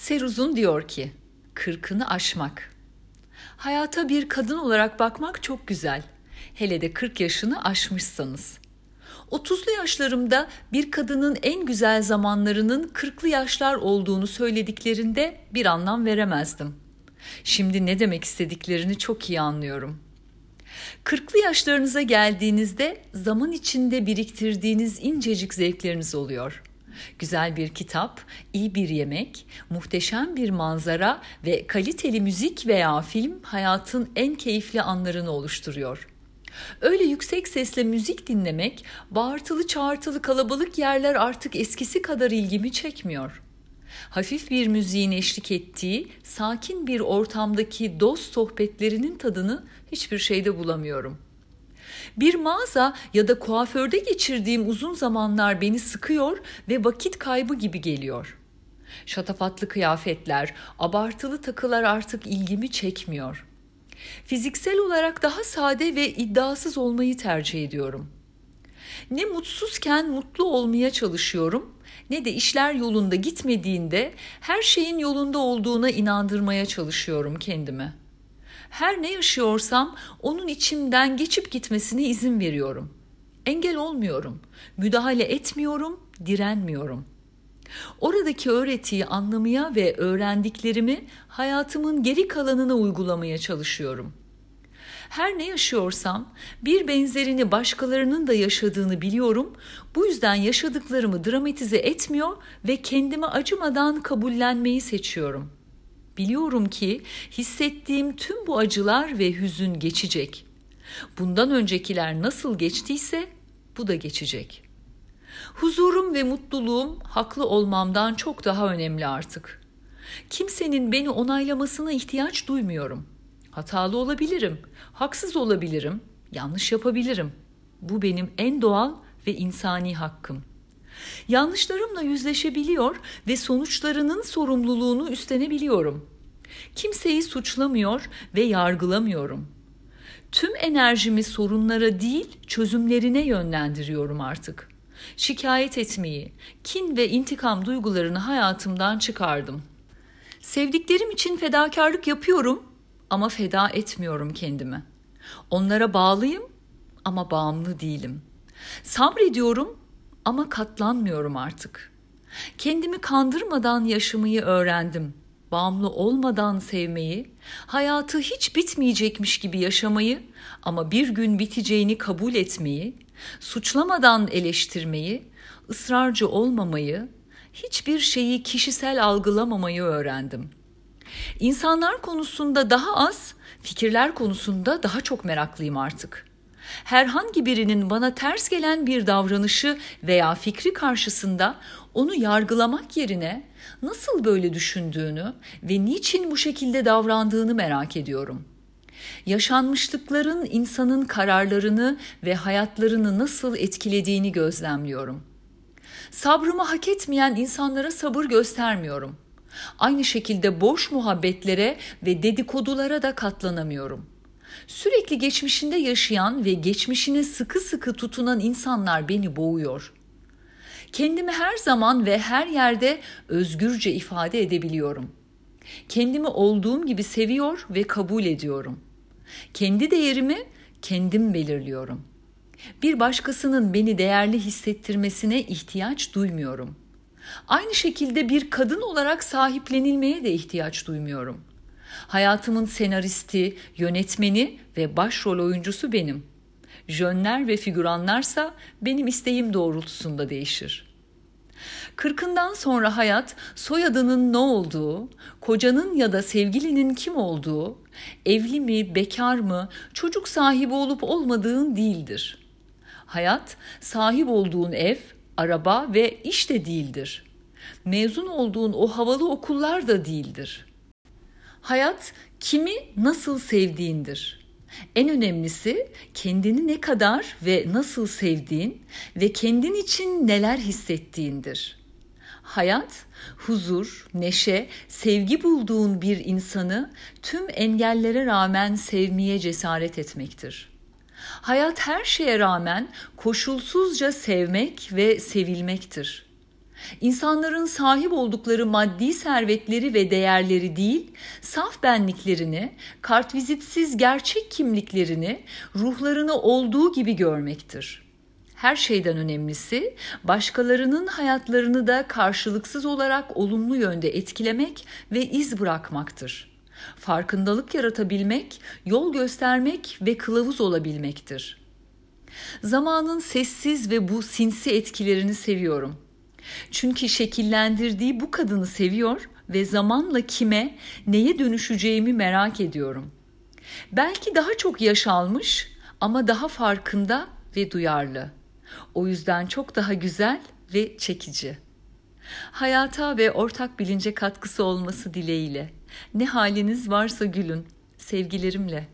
Seruzun diyor ki, kırkını aşmak. Hayata bir kadın olarak bakmak çok güzel. Hele de 40 yaşını aşmışsanız. 30'lu yaşlarımda bir kadının en güzel zamanlarının 40'lı yaşlar olduğunu söylediklerinde bir anlam veremezdim. Şimdi ne demek istediklerini çok iyi anlıyorum. 40'lı yaşlarınıza geldiğinizde zaman içinde biriktirdiğiniz incecik zevkleriniz oluyor. Güzel bir kitap, iyi bir yemek, muhteşem bir manzara ve kaliteli müzik veya film hayatın en keyifli anlarını oluşturuyor. Öyle yüksek sesle müzik dinlemek, bağırtılı çağırtılı kalabalık yerler artık eskisi kadar ilgimi çekmiyor. Hafif bir müziğin eşlik ettiği, sakin bir ortamdaki dost sohbetlerinin tadını hiçbir şeyde bulamıyorum.'' Bir mağaza ya da kuaförde geçirdiğim uzun zamanlar beni sıkıyor ve vakit kaybı gibi geliyor. Şatafatlı kıyafetler, abartılı takılar artık ilgimi çekmiyor. Fiziksel olarak daha sade ve iddiasız olmayı tercih ediyorum. Ne mutsuzken mutlu olmaya çalışıyorum ne de işler yolunda gitmediğinde her şeyin yolunda olduğuna inandırmaya çalışıyorum kendimi. Her ne yaşıyorsam onun içimden geçip gitmesine izin veriyorum. Engel olmuyorum, müdahale etmiyorum, direnmiyorum. Oradaki öğretiyi anlamaya ve öğrendiklerimi hayatımın geri kalanına uygulamaya çalışıyorum. Her ne yaşıyorsam bir benzerini başkalarının da yaşadığını biliyorum. Bu yüzden yaşadıklarımı dramatize etmiyor ve kendime acımadan kabullenmeyi seçiyorum.'' Biliyorum ki hissettiğim tüm bu acılar ve hüzün geçecek. Bundan öncekiler nasıl geçtiyse bu da geçecek. Huzurum ve mutluluğum haklı olmamdan çok daha önemli artık. Kimsenin beni onaylamasına ihtiyaç duymuyorum. Hatalı olabilirim, haksız olabilirim, yanlış yapabilirim. Bu benim en doğal ve insani hakkım. Yanlışlarımla yüzleşebiliyor ve sonuçlarının sorumluluğunu üstlenebiliyorum. Kimseyi suçlamıyor ve yargılamıyorum. Tüm enerjimi sorunlara değil, çözümlerine yönlendiriyorum artık. Şikayet etmeyi, kin ve intikam duygularını hayatımdan çıkardım. Sevdiklerim için fedakarlık yapıyorum ama feda etmiyorum kendimi. Onlara bağlıyım ama bağımlı değilim. Sabrediyorum ama katlanmıyorum artık. Kendimi kandırmadan yaşamayı öğrendim. Bağımlı olmadan sevmeyi, hayatı hiç bitmeyecekmiş gibi yaşamayı ama bir gün biteceğini kabul etmeyi, suçlamadan eleştirmeyi, ısrarcı olmamayı, hiçbir şeyi kişisel algılamamayı öğrendim. İnsanlar konusunda daha az, fikirler konusunda daha çok meraklıyım artık herhangi birinin bana ters gelen bir davranışı veya fikri karşısında onu yargılamak yerine nasıl böyle düşündüğünü ve niçin bu şekilde davrandığını merak ediyorum. Yaşanmışlıkların insanın kararlarını ve hayatlarını nasıl etkilediğini gözlemliyorum. Sabrımı hak etmeyen insanlara sabır göstermiyorum. Aynı şekilde boş muhabbetlere ve dedikodulara da katlanamıyorum.'' Sürekli geçmişinde yaşayan ve geçmişine sıkı sıkı tutunan insanlar beni boğuyor. Kendimi her zaman ve her yerde özgürce ifade edebiliyorum. Kendimi olduğum gibi seviyor ve kabul ediyorum. Kendi değerimi kendim belirliyorum. Bir başkasının beni değerli hissettirmesine ihtiyaç duymuyorum. Aynı şekilde bir kadın olarak sahiplenilmeye de ihtiyaç duymuyorum. Hayatımın senaristi, yönetmeni ve başrol oyuncusu benim. Jönler ve figüranlarsa benim isteğim doğrultusunda değişir. Kırkından sonra hayat soyadının ne olduğu, kocanın ya da sevgilinin kim olduğu, evli mi, bekar mı, çocuk sahibi olup olmadığın değildir. Hayat sahip olduğun ev, araba ve iş de değildir. Mezun olduğun o havalı okullar da değildir. Hayat kimi nasıl sevdiğindir. En önemlisi kendini ne kadar ve nasıl sevdiğin ve kendin için neler hissettiğindir. Hayat, huzur, neşe, sevgi bulduğun bir insanı tüm engellere rağmen sevmeye cesaret etmektir. Hayat her şeye rağmen koşulsuzca sevmek ve sevilmektir. İnsanların sahip oldukları maddi servetleri ve değerleri değil, saf benliklerini, kartvizitsiz gerçek kimliklerini, ruhlarını olduğu gibi görmektir. Her şeyden önemlisi başkalarının hayatlarını da karşılıksız olarak olumlu yönde etkilemek ve iz bırakmaktır. Farkındalık yaratabilmek, yol göstermek ve kılavuz olabilmektir. Zamanın sessiz ve bu sinsi etkilerini seviyorum. Çünkü şekillendirdiği bu kadını seviyor ve zamanla kime, neye dönüşeceğimi merak ediyorum. Belki daha çok yaş almış ama daha farkında ve duyarlı. O yüzden çok daha güzel ve çekici. Hayata ve ortak bilince katkısı olması dileğiyle. Ne haliniz varsa gülün. Sevgilerimle.